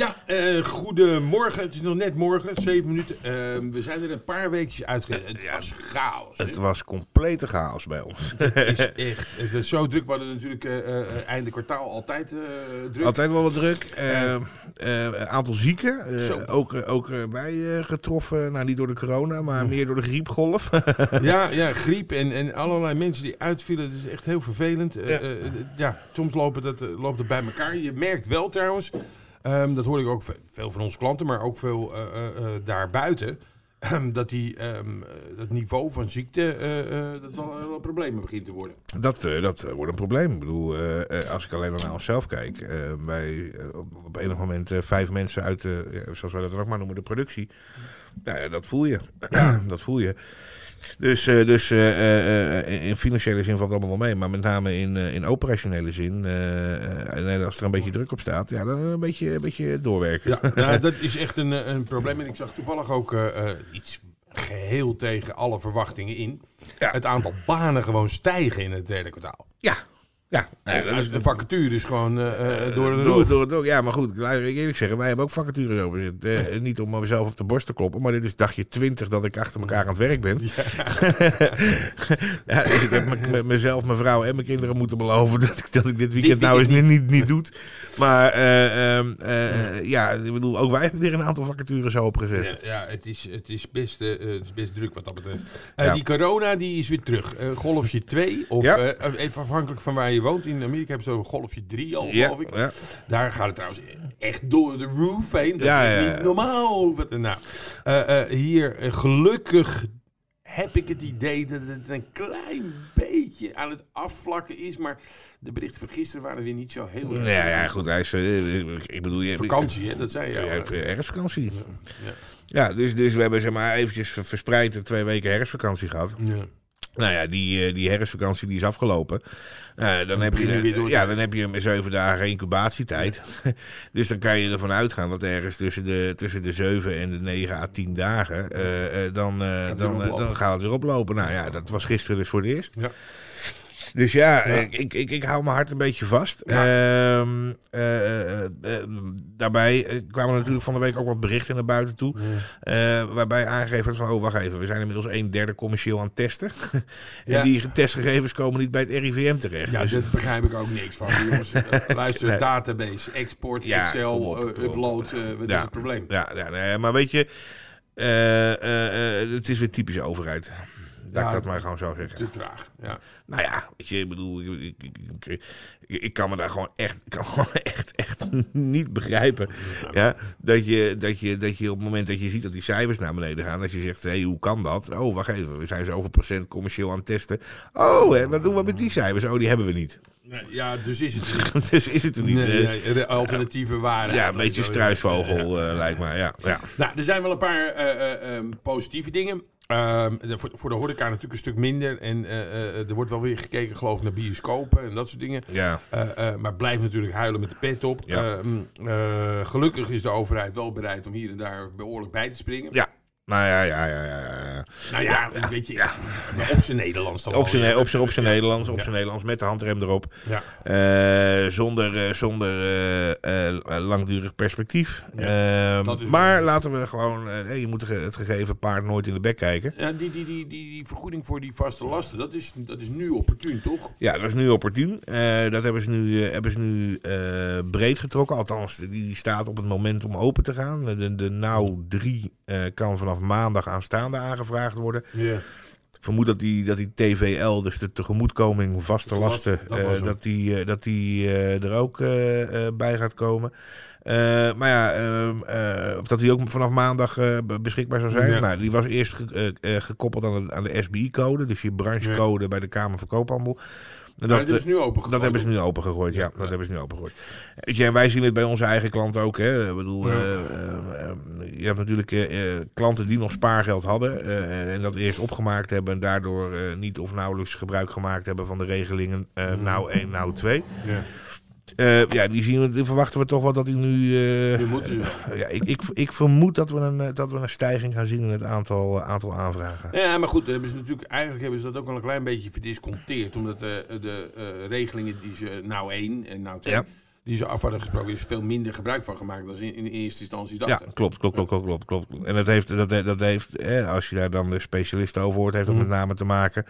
Ja, eh goedemorgen. Het is nog net morgen, zeven minuten. Eh, we zijn er een paar weekjes uit. Het was chaos. Het was complete chaos bij ons. Het is echt. Het is zo druk. We hadden natuurlijk eh, einde kwartaal altijd druk. Altijd wel wat druk. Eh, eh, Een aantal zieken. ook ook wij eh, getroffen. Nou, niet door de corona, maar meer door de griepgolf. Ja, ja, griep en, en allerlei mensen die uitvielen. Het is echt heel vervelend. Ja. ja, soms lopen dat, loopt het bij elkaar. Je merkt wel trouwens, ehm, dat hoor ik ook ve- veel van onze klanten, maar ook veel eh, eh, eh, daarbuiten. dat die, ehm, dat niveau van ziekte, eh, dat wel een probleem begint te worden. dat dat wordt een probleem. Ik bedoel, als ik alleen maar naar onszelf kijk. wij op, enig moment vijf mensen uit, de, zoals wij dat ook maar noemen, de productie. Nou dat voel je. dat voel je. Dus, eh, dus eh, eh, in financiële zin valt het allemaal wel mee. Maar met name in, in operationele zin. en als er een beetje druk op staat, ja, dan een beetje, een beetje doorwerken. Ja, nou, dat is echt een, een probleem. En ik zag toevallig ook iets geheel tegen alle verwachtingen in. Ja. Het aantal banen gewoon stijgen in het derde kwartaal. Ja, ja. Ja, is de vacature is gewoon eh, eh, door de door, door, door- ja, maar goed, laat ik eerlijk zeggen, wij hebben ook vacatures over zitten. Eh, niet om mezelf op de borst te kloppen, maar dit is dagje 20 dat ik achter elkaar aan het werk ben. Ja. dus ik heb me- me- mezelf, mijn vrouw en mijn kinderen moeten beloven dat ik, dat ik dit weekend Dit nou eens niet, niet, niet doe. Maar eh, ehm, eh, ja, ik bedoel, ook wij hebben weer een aantal vacatures opengezet. Ja, ja, het, is, het, is best, eh, eh, het is best druk wat dat betreft. Eh, Ja. Die corona die is weer terug. Eh, golfje 2, of Ja. eh, even afhankelijk van waar je woont. In Amerika hebben ze over golfje 3 al, Ja, geloof ik. ja. Daar gaat het trouwens echt door de roof heen. Dat Ja, is niet normaal. Wat, nou, eh, hier, eh, gelukkig heb ik het idee dat het een klein beetje aan het afvlakken is. Maar de berichten van gisteren waren weer niet zo heel erg. Ja, ja, goed, hij is, ik bedoel... je- Vakantie, hè? Dat zei je. Ja, al, ja, herfstvakantie. Ja. Ja, dus, dus we hebben zeg maar eventjes verspreid twee weken herfstvakantie gehad. Ja. Nou ja, die, eh, die herfstvakantie die is afgelopen. Nou, dan, heb je, ja, dan heb je zeven dagen incubatietijd. dus dan kan je ervan uitgaan dat ergens tussen de, tussen de 7 en de 9 à 10 dagen... eh, eh, dan, eh, dan, eh, dan gaat het weer oplopen. Nou ja, dat was gisteren dus voor het eerst. Ja. Dus ja, Ik, ik, ik, ik hou mijn hart een beetje vast. Ja. Ehm, eh, eh, eh, daarbij kwamen natuurlijk van de week ook wat berichten naar buiten toe. waarbij aangegeven werd van, oh wacht even, we zijn inmiddels een derde commercieel aan het testen. en die testgegevens komen niet bij het RIVM terecht. Ja, Dus- daar begrijp ik ook niks van. Jongens, luister, Nee. database, export, Excel, op, op. upload. wat is het probleem? Ja, ja nee, maar weet je, het is weer typisch overheid. Laat ik dat maar gewoon zo zeggen. Te traag. Ja. Nou ja, weet je, ik bedoel, ik, ik, ik, ik, kan me daar gewoon echt, kan gewoon echt, echt niet begrijpen. Ja, dat, je, dat, je, dat je op het moment dat je ziet dat die cijfers naar beneden gaan, dat je zegt, hé, hey, hoe kan dat? Oh, wacht even, we zijn zoveel procent commercieel aan het testen. Oh, hè, wat doen we met die cijfers? Oh, die hebben we niet. Ja, dus is het niet. dus is het er niet. Nee, nee, alternatieve waarheid. ja, een beetje struisvogel eh, lijkt me. Ja, ja. Nou, er zijn wel een paar eh, eh, ehm, positieve dingen. Ehm, de- voor, voor de horeca natuurlijk een stuk minder. En eh, eh, er wordt wel weer gekeken, geloof ik, naar bioscopen en dat soort dingen. ja. Eh, maar blijf natuurlijk huilen met de pet op. Ja. Ehm, eh, gelukkig is de overheid wel bereid om hier en daar behoorlijk bij te springen. Ja. Nou ja, ja, ja, ja. Nou ja, weet je, op zijn Nederlands dan Op zijn, op zijn, op zijn. Nederlands, op zijn Nederlands, met de handrem erop. Ja. Eh, zonder eh, zonder eh, langdurig perspectief. Ehm, maar laten we gewoon, je moet het gegeven paard nooit in de bek kijken. Ja, die, die, die, die, die vergoeding voor die vaste lasten, dat is, dat is nu opportun, toch? Ja, dat is nu opportun. Dat hebben ze nu, hebben ze nu breed getrokken. Althans, die, die staat op het moment om open te gaan. De, de NOW 3 eh, kan vanaf maandag aanstaande aangevraagd worden. Ik vermoed dat die, dat die TVL, dus de tegemoetkoming vaste lasten, dat eh, dat die, eh, dat die eh, er ook bij gaat komen. Maar ja, ehm, eh, of dat die ook vanaf maandag be- beschikbaar zou zijn. Ja. Nou, die was eerst ge- gekoppeld aan de, aan de SBI-code, dus je branchecode bij de Kamer van Koophandel. Maar dat is eh, nu open dat hebben ze nu opengegooid, ja. Dat hebben ze nu opengegooid. Je, en wij zien het bij onze eigen klanten ook. Hè. Ik bedoel, Ja. eh, eh, eh, je hebt natuurlijk eh, eh, klanten die nog spaargeld hadden. en dat eerst opgemaakt hebben. En daardoor niet of nauwelijks gebruik gemaakt hebben van de regelingen eh nou 1, nou 2. Ja. Eh, ja, die, zien we, verwachten we toch wel dat hij nu... eh, Nu moeten ze ja, ik, ik, ik vermoed dat we, een, eh, dat we een stijging gaan zien in het aantal, aantal aanvragen. Ja, maar goed, hebben ze natuurlijk, eigenlijk hebben ze dat ook al een klein beetje verdisconteerd. Omdat de, de regelingen die ze nou één en nou twee, Ja. Die ze af hadden gesproken, is veel minder gebruik van gemaakt dan ze in, in eerste instantie Ja, dachten. klopt, klopt, klopt, klopt, klopt, klopt. En dat heeft, dat, dat heeft eh, als je daar dan de specialisten over hoort, heeft dat Mhm. met name te maken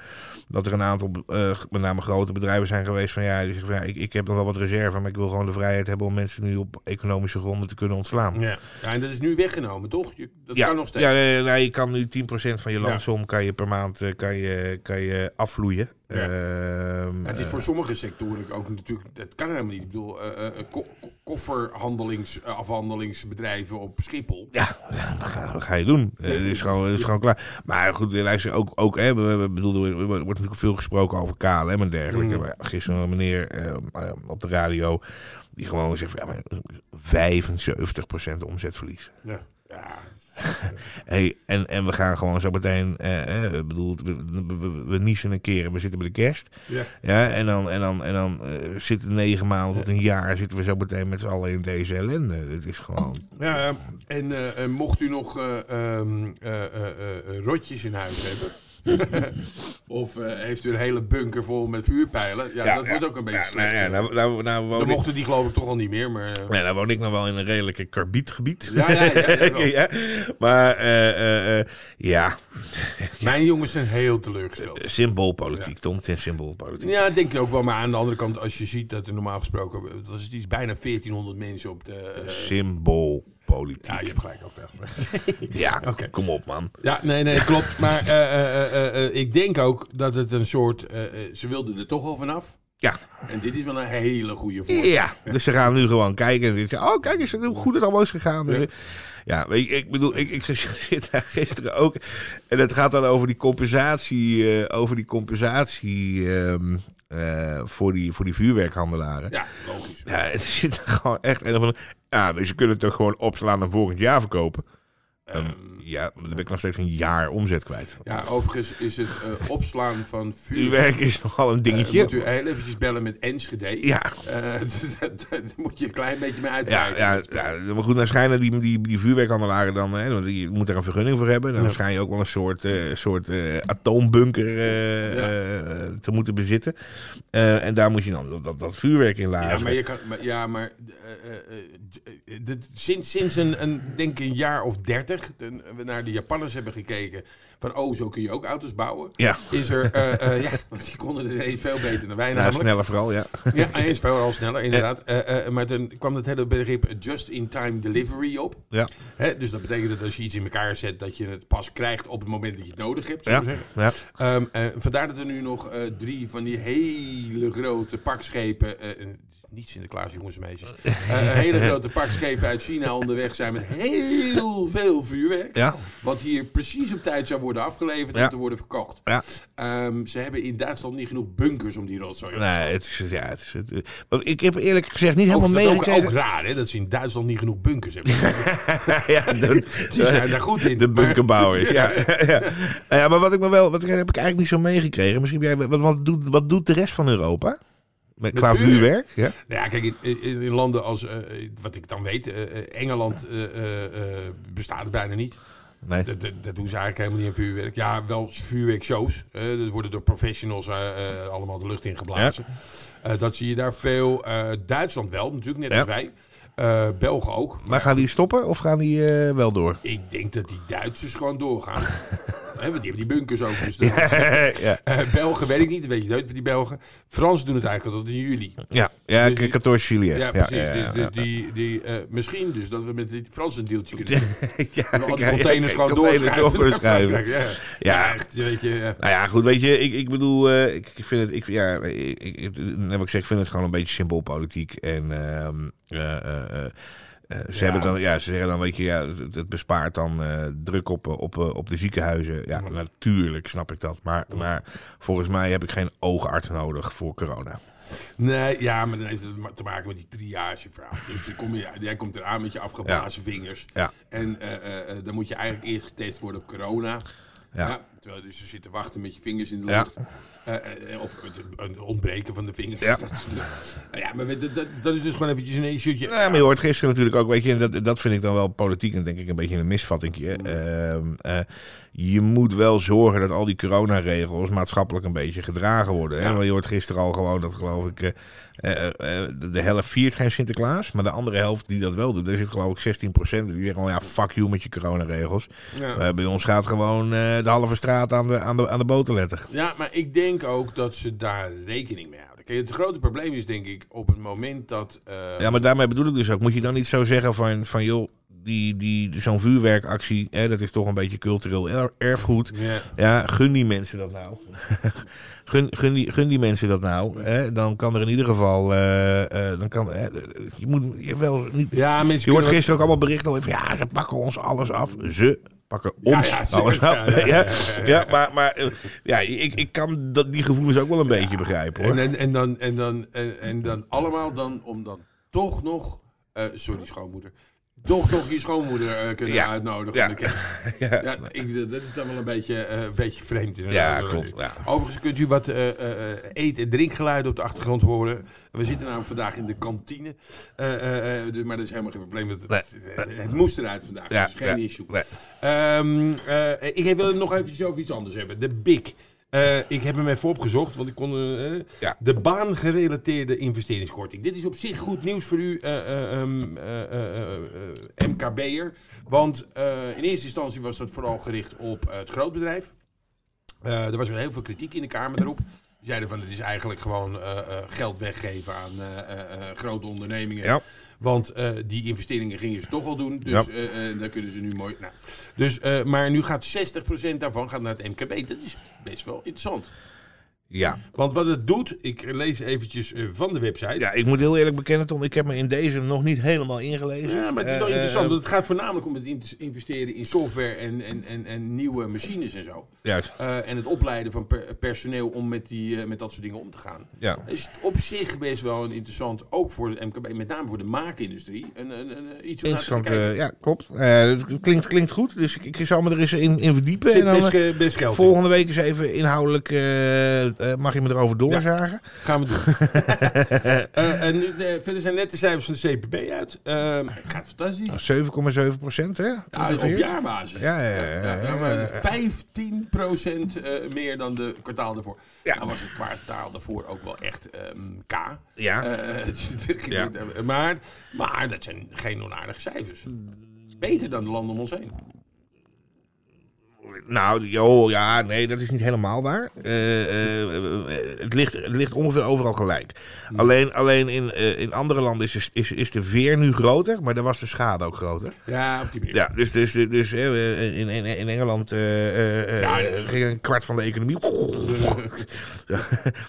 dat er een aantal, eh, met name grote bedrijven zijn geweest van ja, die zeggen van, ja ik, ik heb nog wel wat reserve, maar ik wil gewoon de vrijheid hebben om mensen nu op economische gronden te kunnen ontslaan. Ja. ja, en dat is nu weggenomen, toch? Je, dat ja, kan nog steeds. Ja, eh, nou, je kan nu 10% van je Ja. landsom kan je per maand eh, kan je, kan je afvloeien. Ja. Ehm, het is eh, voor sommige sectoren ook natuurlijk, dat kan helemaal niet. Ik bedoel, ko- ko- kofferhandelings, eh, op Schiphol. Ja, wat ga, ga je doen? Eh, Het is gewoon, het is gewoon klaar. Maar goed, luister, ook, ook hè, we, we, bedoel, er wordt natuurlijk veel gesproken over KLM en dergelijke. Mm. Maar gisteren een meneer eh, eh, op de radio die gewoon zegt van, ja, maar 75% omzetverlies. Ja. Hey, en, en we gaan gewoon zo meteen, eh, eh, bedoel, we, we, we, niezen een keer en we zitten bij de kerst. ja. Ja, en dan, en dan, en dan eh, zitten negen maanden tot een jaar zitten we zo meteen met z'n allen in deze ellende. Het is gewoon... Ja, en eh, mocht u nog eh, ehm, eh, eh, eh, eh, rotjes in huis hebben. of eh, heeft u een hele bunker vol met vuurpijlen? Ja, dat wordt ook een beetje ja, slecht. Nou, ja, nou, nou, nou, woon Dan ik, mochten die geloof ik toch al niet meer. Maar, eh, ja, nou woon ik nog wel in een redelijke karbietgebied. Ja, ja, Maar eh, ja, Mijn jongens zijn heel teleurgesteld. symboolpolitiek, Tom. Het is symboolpolitiek. Ja, denk ik ook wel. Maar aan de andere kant, als je ziet dat er normaal gesproken... Dat is iets bijna 1400 mensen op de... eh, Symboolpolitiek. ja, je hebt gelijk ook. wel. Ja, Oké. kom op man. Ja, nee, nee, klopt. Maar eh, eh, eh, ik denk ook dat het een soort... ze wilden er toch al vanaf. Ja, En dit is wel een hele goede voor. ja. Dus ze gaan nu gewoon kijken en zeggen, oh kijk eens hoe goed het allemaal is gegaan. Ja. Ja, weet je, ik bedoel, ik, ik zit daar gisteren ook. En het gaat dan over die compensatie, over die compensatie eh, voor, die, voor die vuurwerkhandelaren. Ja, logisch. Ja, het zit gewoon echt andere... Ja, dus je kunt het toch gewoon opslaan en volgend jaar verkopen. Ehm, ja, dan ben ik nog steeds een jaar omzet kwijt. Ja, overigens is het eh, opslaan van vuurwerk... werk is nogal een Uh, dingetje. moet u heel eventjes bellen met Enschede. Ja, Eh, daar moet je een klein beetje mee ja, uitkijken. ja, ja, maar goed, dan schijnen die, die, die vuurwerkhandelaren dan, hè, want je moet er een vergunning voor hebben. Dan schijn je ook wel een soort, soort atoombunker te moeten bezitten. En daar moet je dan dat, dat, dat vuurwerk in laten. Ja, maar je kan, maar, ja, maar sinds, sinds een, een, denk ik een jaar of dertig, we naar de Japanners hebben gekeken, van oh, zo kun je ook auto's bouwen. Ja, Is er, eh, ja, want die konden het ineens veel beter dan wij ja namelijk. sneller vooral, ja. Ja, eens veel al sneller, inderdaad. Eh, maar toen kwam het hele begrip just-in-time delivery op. ja. Hè, dus dat betekent dat als je iets in elkaar zet, dat je het pas krijgt op het moment dat je het nodig hebt. Ja, zeggen. ja. Ehm, eh, vandaar dat er nu nog drie van die hele grote pakschepen. Niet Sinterklaas, jongens en meisjes. eh, hele grote pakschepen uit China onderweg zijn met heel veel vuurwerk. Ja. Wat hier precies op tijd zou worden afgeleverd Ja. en te worden verkocht. Ja. Ehm, ze hebben in Duitsland niet genoeg bunkers om die rotzooi te Nee, het is, ja, het is, het, want ik heb eerlijk gezegd niet helemaal dat is ook, ook meegekregen. raar hè, dat ze in Duitsland niet genoeg bunkers hebben. ja, Die zijn daar goed in. de maar- bunkerbouwers, ja. ja. Nou ja, maar wat ik me wel, wat heb ik eigenlijk niet zo meegekregen. Misschien jij, wat, wat, doet, wat doet de rest van Europa? Met, qua vuurwerk? vuurwerk? Ja. Nou ja, kijk, in, in, in landen als, eh, wat ik dan weet, eh, eh, Engeland eh, bestaat het bijna niet. Nee. Dat, dat, dat doen ze eigenlijk helemaal niet aan vuurwerk. Ja, wel vuurwerkshows. dat worden door professionals allemaal de lucht in geblazen. Dat zie je daar veel. Duitsland wel, natuurlijk, net Ja. als wij. Eh, Belgen ook. Maar gaan die stoppen of gaan die wel door? Ik denk dat die Duitsers gewoon doorgaan. Hè, want die hebben die bunkers ook. Dus dat- ja, Eh, Belgen weet ik niet, weet je nooit van die Belgen. Fransen doen het eigenlijk tot in juli. ja, ja, Dus die- 14 juli. Ja, precies. Die, die, die, die, eh, misschien dus dat we met die Fransen een deeltje kunnen doen. ja, Al die ja, containers gewoon doorschuiven. Ja. Ja. Echt, weet je. Nou ja, goed, weet je, ik, ik bedoel, eh, ik, ik vind het, ik, ja, ik, ik, ik, ik zeg, ik vind het gewoon een beetje symboolpolitiek. En eh, ze Ja. hebben dan, ja, ze zeggen dan, weet je, ja, het, bespaart dan eh, druk op, eh, op, op de ziekenhuizen. Ja, natuurlijk snap ik dat. Maar, maar volgens mij heb ik geen oogarts nodig voor corona. Nee, ja, maar dan heeft het te maken met die triageverhaal. Dus dan kom je, jij komt eraan met je afgeblazen vingers. Ja. En dan moet je eigenlijk eerst getest worden op corona. Ja. Terwijl je dus zit te wachten met je vingers in de lucht. Eh, eh, of het, het ontbreken van de vingers. Ja. Dat, is- nou ja, maar dat, dat, dat is dus gewoon eventjes een issueetje. Ja, maar je hoort gisteren natuurlijk ook, weet je, dat, dat vind ik dan wel politiek en denk ik een beetje een misvatting. Ehm, eh, je moet wel zorgen dat al die coronaregels maatschappelijk een beetje gedragen worden. Hè? Ja. Want je hoort gisteren al gewoon dat, geloof ik, de, helft viert geen Sinterklaas. Maar de andere helft die dat wel doet, daar zit geloof ik 16 procent. Die zeggen gewoon, ja, fuck you met je coronaregels. Ja. Bij ons gaat gewoon de halve straat aan de, aan de, aan de boterletter. Ja, maar ik denk ook dat ze daar rekening mee houden. Kijk, het grote probleem is denk ik op het moment dat... eh, Ja, maar daarmee bedoel ik dus ook. Moet je dan niet zo zeggen van, van joh, die, die, zo'n vuurwerkactie, hè, dat is toch een beetje cultureel er- erfgoed. ja. Ja, gun die mensen dat nou. gun, gun, die, gun die mensen dat nou. Hè? Dan kan er in ieder geval. eh, eh, dan kan, je moet je wel niet. Ja, mensen Je hoort gisteren ook allemaal berichten over. Ja, ze pakken ons alles af. Ze pakken ons ja, alles ja, af. ja, Ja, ja, maar, maar eh, ja, ik, ik kan dat, die gevoelens ook wel een beetje begrijpen hoor. En, en, en, dan, en, dan, en, en dan allemaal dan om dan toch nog... eh, sorry, schoonmoeder. Toch nog je schoonmoeder eh, kunnen Ja. uitnodigen. Ja. om de kerst. ja, Ja, ik, dat is dan wel een beetje, eh, een beetje vreemd inderdaad. Ja, klopt, ja. Overigens kunt u wat eh, eh, eet- en drinkgeluiden op de achtergrond horen. We zitten namelijk vandaag in de kantine. Dus- maar dat is helemaal geen probleem. Het, het, het moest eruit vandaag. Ja, dat is geen issue. nee. Ehm, eh, ik wil het nog eventjes over iets anders hebben. De BIC. Eh, ik heb hem even opgezocht, want ik kon... Ja. De baangerelateerde investeringskorting. Dit is op zich goed nieuws voor u, eh, ehm, eh, eh, eh, eh, MKB'er. Want in eerste instantie was dat vooral gericht op het grootbedrijf. Er was wel heel veel kritiek in de Kamer daarop. Die zeiden van het is eigenlijk gewoon geld weggeven aan grote ondernemingen. Ja. Want eh, die investeringen gingen ze toch al doen. Dus Ja. eh, eh, daar kunnen ze nu mooi. Nou. Dus, maar nu gaat 60% daarvan gaat naar het MKB. Dat is best wel interessant. Ja. Want wat het doet, ik lees eventjes eh, van de website. ja, ik moet heel eerlijk bekennen, Tom, ik heb me in deze nog niet helemaal ingelezen. Ja, maar het is wel Eh, interessant. eh, want het gaat voornamelijk om het in- investeren in software en, en, en, en nieuwe machines en zo. juist. En het opleiden van per- personeel om met, die, met dat soort dingen om te gaan. Ja. Het is op zich best wel een interessant, ook voor het MKB, met name voor de maakindustrie, een, een, een, iets om Interessant, ja, klopt. Het klinkt, klinkt goed, dus ik, ik zal me er eens in, in verdiepen. Er En zit dan, best, volgende week eens even inhoudelijk, eh, mag je me erover doorzagen? Gaan we doen. Eh, en nu, verder zijn net de cijfers van de CPB uit. Het gaat fantastisch. 7,7 procent, hè? Ja, op jaarbasis. Ja, ja, ja, ja, ja, maar ja. 15% eh, meer dan de kwartaal daarvoor. Ja. Nou was het kwartaal daarvoor ook wel echt ehm, K. Ja. Maar, maar dat zijn geen onaardige cijfers. Beter dan de landen om ons heen. Nou, joh, ja, nee, dat is niet helemaal waar. Eh, eh, het, ligt, het ligt ongeveer overal gelijk. Alleen, alleen in, eh, in andere landen is, is, is de veer nu groter, maar daar was de schade ook groter. Ja, op die manier. Ja, dus, dus, dus in, in, in Engeland Ja, ging een kwart van de economie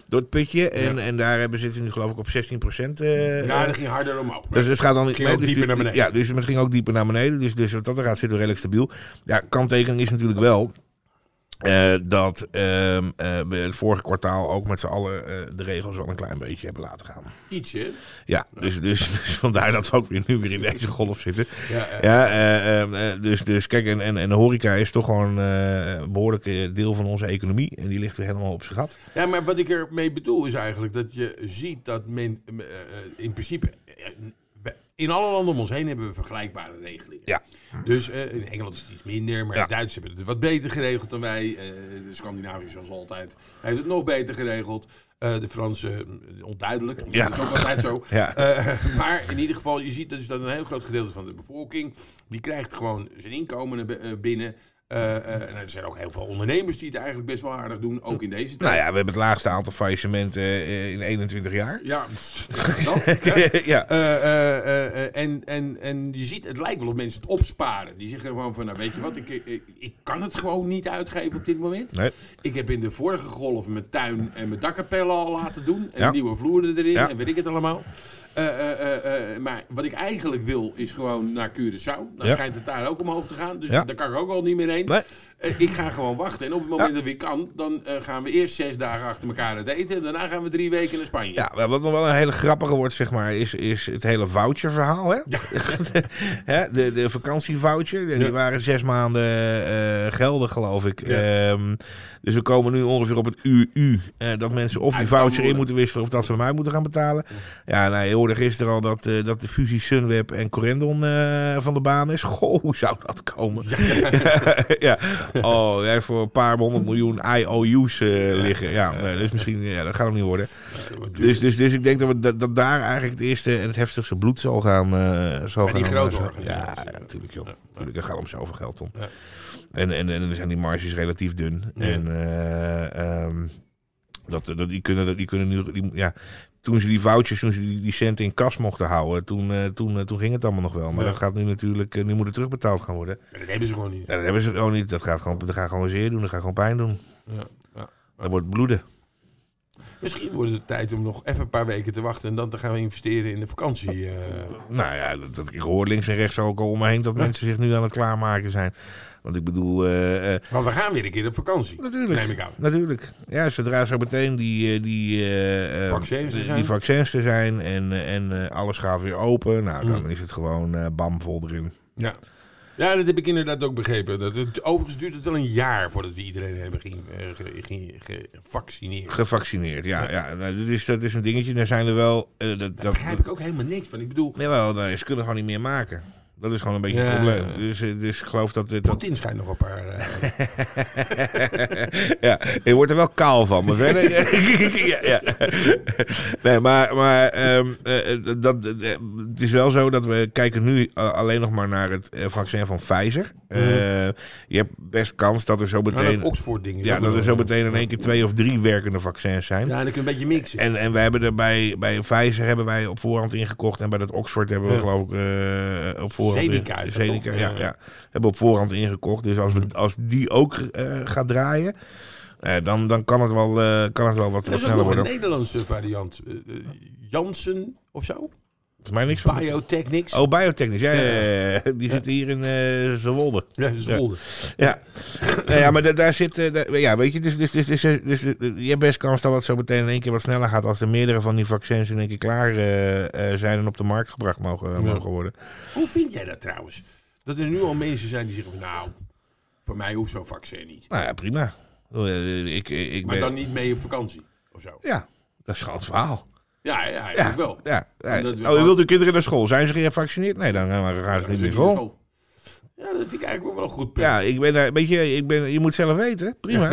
door het putje. En, en daar hebben ze nu geloof ik op 16 procent. eh, Ja, dat ging harder omhoog. dus het gaat dan Ging nee, ook dus dieper die- naar beneden. Ja, dus misschien ook dieper naar beneden. Dus, dus wat dat er gaat zitten we redelijk stabiel. Ja, kanttekening is natuurlijk wel. Eh, dat ehm, eh, we het vorige kwartaal ook met z'n allen eh, de regels wel een klein beetje hebben laten gaan. Ietsje. Ja, dus, dus, dus vandaar dat we ook weer nu weer in deze golf zitten. Ja, ja. Ja, eh, eh, eh, dus, dus kijk, en, en, en de horeca is toch gewoon een behoorlijk eh, deel van onze economie. En die ligt weer helemaal op zijn gat. Ja, maar wat ik ermee bedoel is eigenlijk dat je ziet dat men in principe. In alle landen om ons heen hebben we vergelijkbare regelingen. Ja. Dus eh, in Engeland is het iets minder, maar Ja. de Duitsers hebben het wat beter geregeld dan wij. Eh, de Scandinaviërs, zoals altijd, heeft het nog beter geregeld. Eh, de Fransen, eh, onduidelijk. Ja. Dat is ook altijd zo. Ja. Maar in ieder geval, je ziet dus dat een heel groot gedeelte van de bevolking... die krijgt gewoon zijn inkomen binnen... Eh, eh, en er zijn ook heel veel ondernemers die het eigenlijk best wel aardig doen, ook in deze tijd. Nou ja, we hebben het laagste aantal faillissementen eh, in 21 jaar. Ja, dat. ja. En, en, en je ziet, het lijkt wel of mensen het opsparen. Die zeggen gewoon van, nou weet je wat, ik, ik, ik kan het gewoon niet uitgeven op dit moment. Nee. Ik heb in de vorige golf mijn tuin en mijn dakkapellen al laten doen. En Ja. nieuwe vloeren erin Ja. en weet ik het allemaal. Eh, eh, eh, maar wat ik eigenlijk wil, is gewoon naar Curaçao. Dan schijnt het daar ook omhoog te gaan. Dus daar kan ik ook al niet meer heen. Nee. Ik ga gewoon wachten. En op het moment dat ik kan, dan gaan we eerst zes dagen achter elkaar het eten. En daarna gaan we drie weken naar Spanje. Ja, wat nog wel een hele grappige wordt, zeg maar, is, is het hele voucherverhaal. Hè? Hè, de, de vakantievoucher, die waren zes maanden geldig, geloof ik. Ehm, dus we komen nu ongeveer op het UU eh, dat mensen of die voucher in moeten wisselen of dat ze hem uit moeten gaan betalen. Ja, nou, hoorde gisteren al dat, eh, dat de fusie Sunweb en Corendon eh, van de baan is. Goh, hoe zou dat komen? Ja, Oh, heeft voor een paar honderd miljoen IOU's eh, liggen. Ja, dus misschien, ja, dat gaat hem niet worden. Dus, dus, dus ik denk dat, we, dat, dat daar eigenlijk het eerste en het heftigste bloed zal gaan. zal die gaan grote Ja, ja. natuurlijk joh. Ja. Natuurlijk, het gaat om zoveel geld om. Ja. En, en, en dan zijn die marges relatief dun. Ja. En eh, ehm, dat, dat, die, kunnen, die kunnen nu. Die, ja, toen ze die vouchers, toen ze die, die centen in kas mochten houden, toen, eh, toen, eh, toen ging het allemaal nog wel. Maar Ja. dat gaat nu natuurlijk, eh, nu moet het terugbetaald gaan worden. Dat hebben ze gewoon niet. Ja, dat hebben ze gewoon niet. Dat gaat gewoon, dat gaat gewoon zeer doen. Dat gaat gewoon pijn doen. Ja, ja. Dat wordt bloeden. Misschien wordt het tijd om nog even een paar weken te wachten en dan te gaan investeren in de vakantie. eh. Nou ja, dat, dat, ik hoor links en rechts ook al om me heen dat mensen zich nu aan het klaarmaken zijn. Want ik bedoel, eh, eh, Want we gaan weer een keer op vakantie. natuurlijk. Neem ik aan. Natuurlijk. Ja, zodra zo meteen die, die, Vaccins er zijn. die vaccins er zijn en, en alles gaat weer open, nou dan Mm. is het gewoon bam vol erin. Ja. Ja, dat heb ik inderdaad ook begrepen. Dat het, overigens duurt het wel een jaar voordat we iedereen hebben ge- ge- ge- ge- gevaccineerd. Gevaccineerd, ja. ja. Nou, dat, is, dat is een dingetje. Daar zijn er wel. eh, dat, Daar dat, begrijp ik ook helemaal niks van. Ik bedoel, Jawel, nou, ze kunnen gewoon niet meer maken. Dat is gewoon een beetje Ja, het probleem. Dus, eh, dus ik geloof dat dit. Poetin schijnt nog een paar... eh, ja, je wordt er wel kaal van, maar verder. ja, ja. Nee, maar, maar ehm, eh, dat, het is wel zo dat we kijken nu alleen nog maar naar het vaccin van Pfizer. Eh, je hebt best kans dat er zo meteen. dat Oxford-ding is Ja, dat er zo meteen in één keer twee of drie werkende vaccins zijn. Ja, en dan kun je een beetje mixen. En, en we hebben er bij, bij Pfizer hebben wij op voorhand ingekocht. En bij dat Oxford hebben we geloof ik op voorhand... In- Zeneca, toch? ja, Ja. Hebben we op voorhand ingekocht. Dus als, we, als die ook eh, gaat draaien... eh, dan, dan kan het wel, eh, kan het wel wat, er wat is ook sneller nog een worden. Nederlandse variant. Janssen of zo? Volgens mij niks van. Biotechnics. Oh, biotechnisch. Ja, ja, die zitten hier in eh Zwolle. Ja, is Ja. Ja, nou ja maar da- daar zit. eh, da- ja, weet je, dus, dus, dus, dus, dus, je hebt best kans dat het zo meteen in één keer wat sneller gaat. als er meerdere van die vaccins in één keer klaar eh, zijn en op de markt gebracht mogen, mogen worden. Hoe vind jij dat trouwens? Dat er nu al mensen zijn die zeggen, van, nou, voor mij hoeft zo'n vaccin niet. Nou ja, prima. Eh, Ik, ik Maar ben, dan niet mee op vakantie of zo. Ja, dat is gewoon het verhaal. Ja, ja, eigenlijk wel. Ja, we Oh, u wilt uw kinderen naar school? Zijn ze gevaccineerd? Nee, dan gaan ze Dan niet zit naar je in school. Ja, dat vind ik eigenlijk ook wel een goed punt. Ja, ik ben daar, weet je, ik ben, je moet zelf weten. Prima.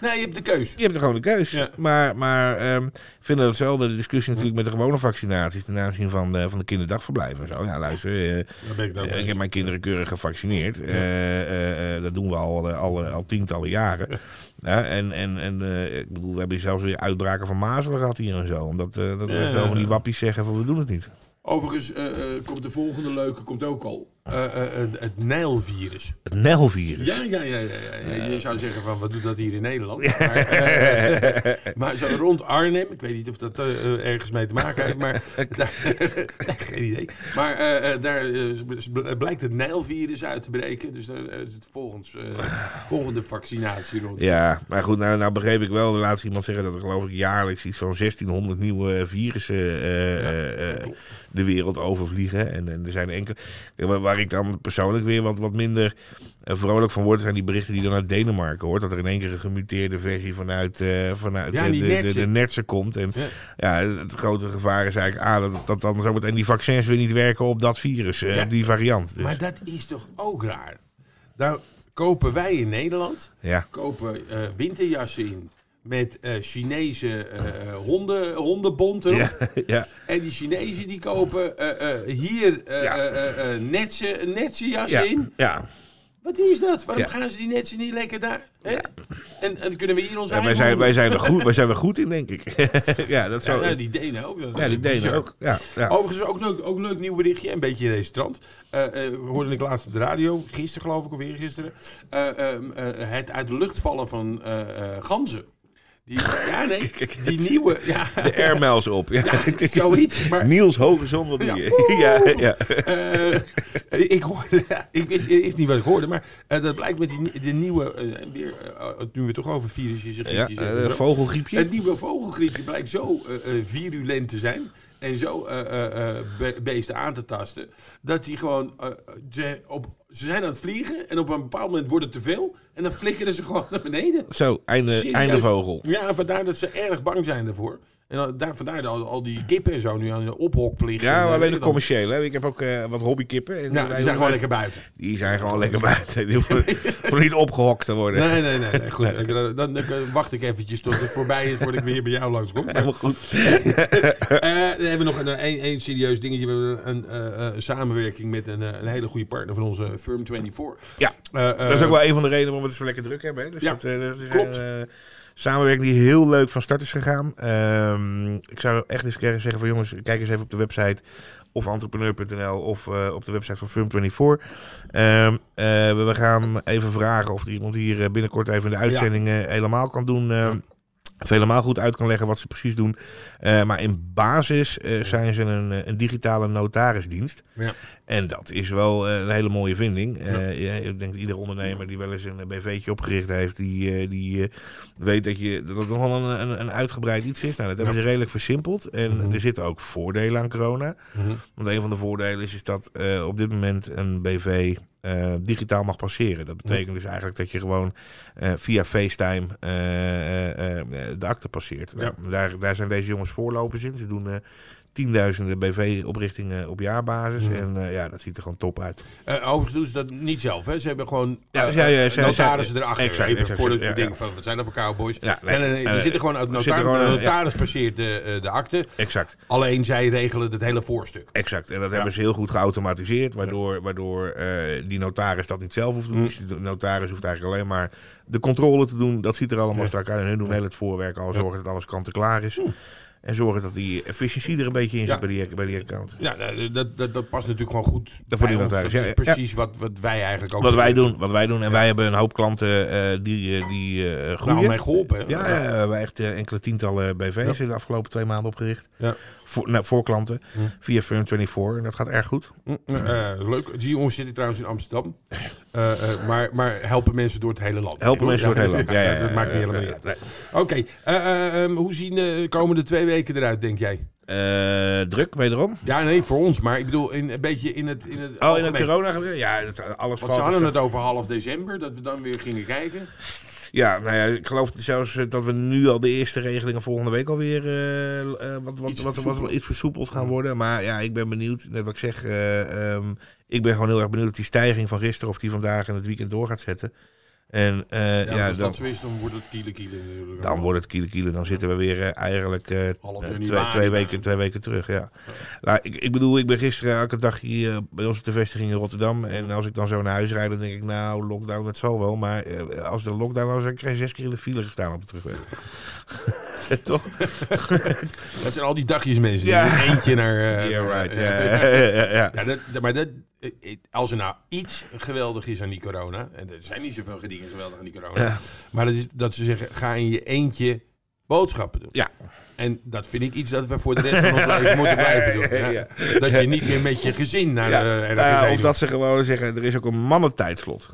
Nee, je hebt de keus. Je hebt er gewoon een keus. Ja. Maar, maar ehm, ik vind dat hetzelfde de discussie natuurlijk met de gewone vaccinaties ten aanzien van de, van de kinderdagverblijven en zo. Ja, luister, eh, ik eh, ik heb mijn kinderen keurig gevaccineerd. Eh, eh, eh, dat doen we al, eh, al, al tientallen jaren. Ja, en en, en eh, ik bedoel, we hebben zelfs weer uitbraken van mazelen gehad hier en zo. Omdat eh dat Ja, er wel van die wappies zeggen van we doen het niet. Overigens eh, komt de volgende leuke komt ook al. Eh, eh, eh, het Nijlvirus. Het Nijlvirus. Ja, ja, ja, ja. Je zou zeggen van, wat doet dat hier in Nederland? Maar, maar zo rond Arnhem, ik weet niet of dat ergens mee te maken heeft, maar geen idee. Maar daar blijkt het Nijlvirus uit te breken. Dus daar is het volgens, volgende vaccinatie rond. Ja, maar goed, nou, nou begreep ik wel. Laatst iemand zeggen dat er geloof ik jaarlijks iets van 1600 nieuwe virussen de wereld overvliegen. En, en er zijn enkele. Waar, ik dan persoonlijk weer wat, wat minder eh, vrolijk van word, zijn die berichten die dan uit Denemarken hoort. Dat er in één keer een gemuteerde versie vanuit, eh, vanuit Ja, de, de, de, nertsen komt. En Ja. ja, het grote gevaar is eigenlijk A, dat, dat dan zo meteen die vaccins weer niet werken op dat virus, eh, Ja. op die variant. Dus, Maar dat is toch ook raar? Nou, kopen wij in Nederland ja. kopen winterjassen in met eh, Chinese eh, honden, hondenbont. Ja, ja. En die Chinezen die kopen eh, eh, hier eh Ja. eh, eh, eh, netse, netse jassen Ja, in. ja. Wat is dat? Waarom gaan ze die netsen niet lekker daar? Hè? En, en kunnen we hier ons Ja, eigen wij, zijn, wij, zijn er goed, wij zijn er goed in, denk ik. ja, dat zou, nou, die Denen ook. Ja, die Denen ook. Ja, ja. Overigens ook leuk, ook leuk nieuw berichtje, een beetje in deze trant. Eh, eh, hoorde ik laatst op de radio, gisteren geloof ik, of eergisteren. eh ehm, eh, het uit de lucht vallen van eh, eh, ganzen. Die, ja, nee, die nieuwe. Ja, De airmails op. Ja. Ja, zoiets, maar- Niels Hogeson, wat doe Ja. Ja, ja. Eh, ik hoorde, ik wist eerst niet wat ik hoorde, maar eh, dat blijkt met die, de nieuwe, eh, weer, eh, nu we toch over virusjes en ja griepjes zo. vogelgriepje. Het nieuwe vogelgriepje blijkt zo virulent te zijn en zo eh, eh, eh, be- beesten aan te tasten, dat die gewoon, ze, op, ze zijn aan het vliegen en op een bepaald moment wordt het te veel en dan flikkeren ze gewoon naar beneden. Zo, einde, einde vogel. Ja, vandaar dat ze erg bang zijn daarvoor. En dan- daar, vandaar al, al die kippen en zo nu aan de ophokplicht. Ja, en, eh, alleen de dan- commerciële. hè. Ik heb ook eh, wat hobbykippen. En Ja, die zijn gewoon lekker buiten. Die zijn gewoon lekker buiten. Die hoeven, niet opgehokt te worden. Nee, nee, nee. nee. Goed, dan, dan, dan wacht ik eventjes tot het voorbij is voordat ik weer bij jou langskom. Helemaal goed. eh, we hebben nog een, een, een serieus dingetje. We hebben een, samenwerking met een, een hele goede partner van onze Firm 24. Ja, dat is ook wel een van de redenen waarom we het zo lekker druk hebben. Hè. Dus Ja, dat, dat is klopt. een samenwerking die heel leuk van start is gegaan. Ehm, ik zou echt eens zeggen van jongens, kijk eens even op de website of entrepreneur.nl of eh, op de website van Firm24. Ehm, eh, we gaan even vragen of iemand hier eh, binnenkort even de uitzending eh, helemaal kan doen. eh, Of helemaal goed uit kan leggen wat ze precies doen. Eh, maar in basis eh, zijn ze een, eh, een digitale notarisdienst. Ja. En dat is wel een hele mooie vinding. Ja, ik denk dat ieder ondernemer die wel eens een BV'tje opgericht heeft, die, die weet dat, je, dat het nogal een, een, een uitgebreid iets is. Nou, dat hebben ze redelijk versimpeld. En Mhm. er zitten ook voordelen aan corona. Mhm. Want een van de voordelen is, is dat op dit moment een BV eh, digitaal mag passeren. Dat betekent dus eigenlijk dat je gewoon eh, via FaceTime eh, de akte passeert. Ja. Nou, daar, daar zijn deze jongens voorlopers in. Ze doen tienduizenden BV-oprichtingen op jaarbasis. En eh, ja, dat ziet er gewoon top uit. Eh, overigens doen ze dat niet zelf. Hè? Ze hebben gewoon Ja, eh, ja, ja, ze- notarissen erachter. exact, Even exact, voordat ja, ja. denken van, wat zijn dat voor cowboys? Ja, nee, eh, er zitten gewoon uit notaris, zitten gewoon, de ja. notaris passeert de, de akte. Exact. Alleen zij regelen het hele voorstuk. Exact. En dat hebben ze heel goed geautomatiseerd, waardoor, waardoor die notaris dat niet zelf hoeft te doen. Dus de notaris hoeft eigenlijk alleen maar de controle te doen. Dat ziet er allemaal Ja. strak uit. En hun doen heel het voorwerk al, zorgen dat alles kant-en-klaar is. En zorgen dat die efficiëntie er een beetje in zit Ja. bij, die, bij die account. Ja, nou, dat, dat, dat past natuurlijk gewoon goed voor bij die ons. Dat is ja. precies wat, wat wij eigenlijk ook Wat wij doen, wat wij doen. En wij hebben een hoop klanten eh, die, eh, die Nou, groeien. mij geholpen. hè? Ja, we hebben echt enkele tientallen BV's in de afgelopen twee maanden opgericht. Ja. Voor, nou, voor klanten. Hm. Via Firm24. En dat gaat erg goed. Mm, eh, leuk. Die jongens zitten trouwens in Amsterdam. Maar, maar helpen mensen door het hele land. Helpen mensen door het hele land. Ja, ja, dat ja, maakt ja, niet helemaal ja, niet uit. Oké, hoe zien de komende twee weken eruit, denk jij? Eh, druk, wederom. Ja, nee, voor ons. Maar ik bedoel, in, een beetje in het, in het Oh, in het corona? Ja, het, alles Want ze hadden het over half december, dat we dan weer gingen kijken. Ja, nou ja, ik geloof zelfs eh, dat we nu al de eerste regelingen volgende week alweer eh, eh, wat, wat, Iets wat, wat, versoepeld. iets versoepeld gaan worden. Maar ja, ik ben benieuwd. Net wat ik zeg, eh, ehm, ik ben gewoon heel erg benieuwd of die stijging van gisteren of die vandaag en het weekend door gaat zetten. En eh, Ja, ja, als dan, dat zo is, dan wordt het kiele kiele natuurlijk. dan wordt het kiele kiele. Dan zitten we weer eh, eigenlijk eh, twee, twee, weken, twee weken terug. Ja. Nou, ik, ik bedoel, ik ben gisteren elke dag hier bij ons op de vestiging in Rotterdam. En als ik dan zo naar huis rijd, dan denk ik, nou, lockdown, dat zal wel. Maar als de lockdown was, dan krijg je zes keer in de file gestaan op de terugweg. Toch? Dat zijn al die dagjes mensen. Ja. Eentje naar... eh, Yeah, right. eh, Ja, ja, dat, maar dat, eh, als er nou iets geweldig is aan die corona, en er zijn niet zoveel dingen geweldig aan die corona, Ja. maar dat is dat ze zeggen, ga in je eentje boodschappen doen. Ja. En dat vind ik iets dat we voor de rest van ons leven moeten blijven doen. Ja. Ja. Dat je niet meer met je gezin naar Ja, de nou ja, heen of dat ze gewoon zeggen, er is ook een mannentijdslot.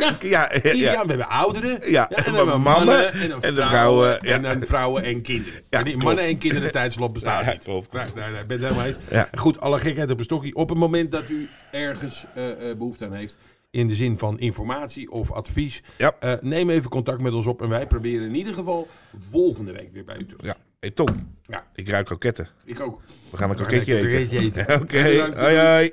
Ja. ja, ja, Ja, we hebben ouderen. Ja, en dan we hebben mannen mannen, en dan en de vrouwen, en dan vrouwen en kinderen. Ja, En die mannen en kinderen tijdslot bestaat Ja, niet. klopt. Nee, nee, nee, ik ben het helemaal eens. Goed, alle gekheid op een stokje. Op het moment dat u ergens eh, eh, behoefte aan heeft, in de zin van informatie of advies, Ja. eh, neem even contact met ons op. En wij proberen in ieder geval volgende week weer bij u terug. Ja. Hey Tom, Ja, ik ruik kroketten. ik ook. We gaan een kroketje eten. Oké, hoi hoi.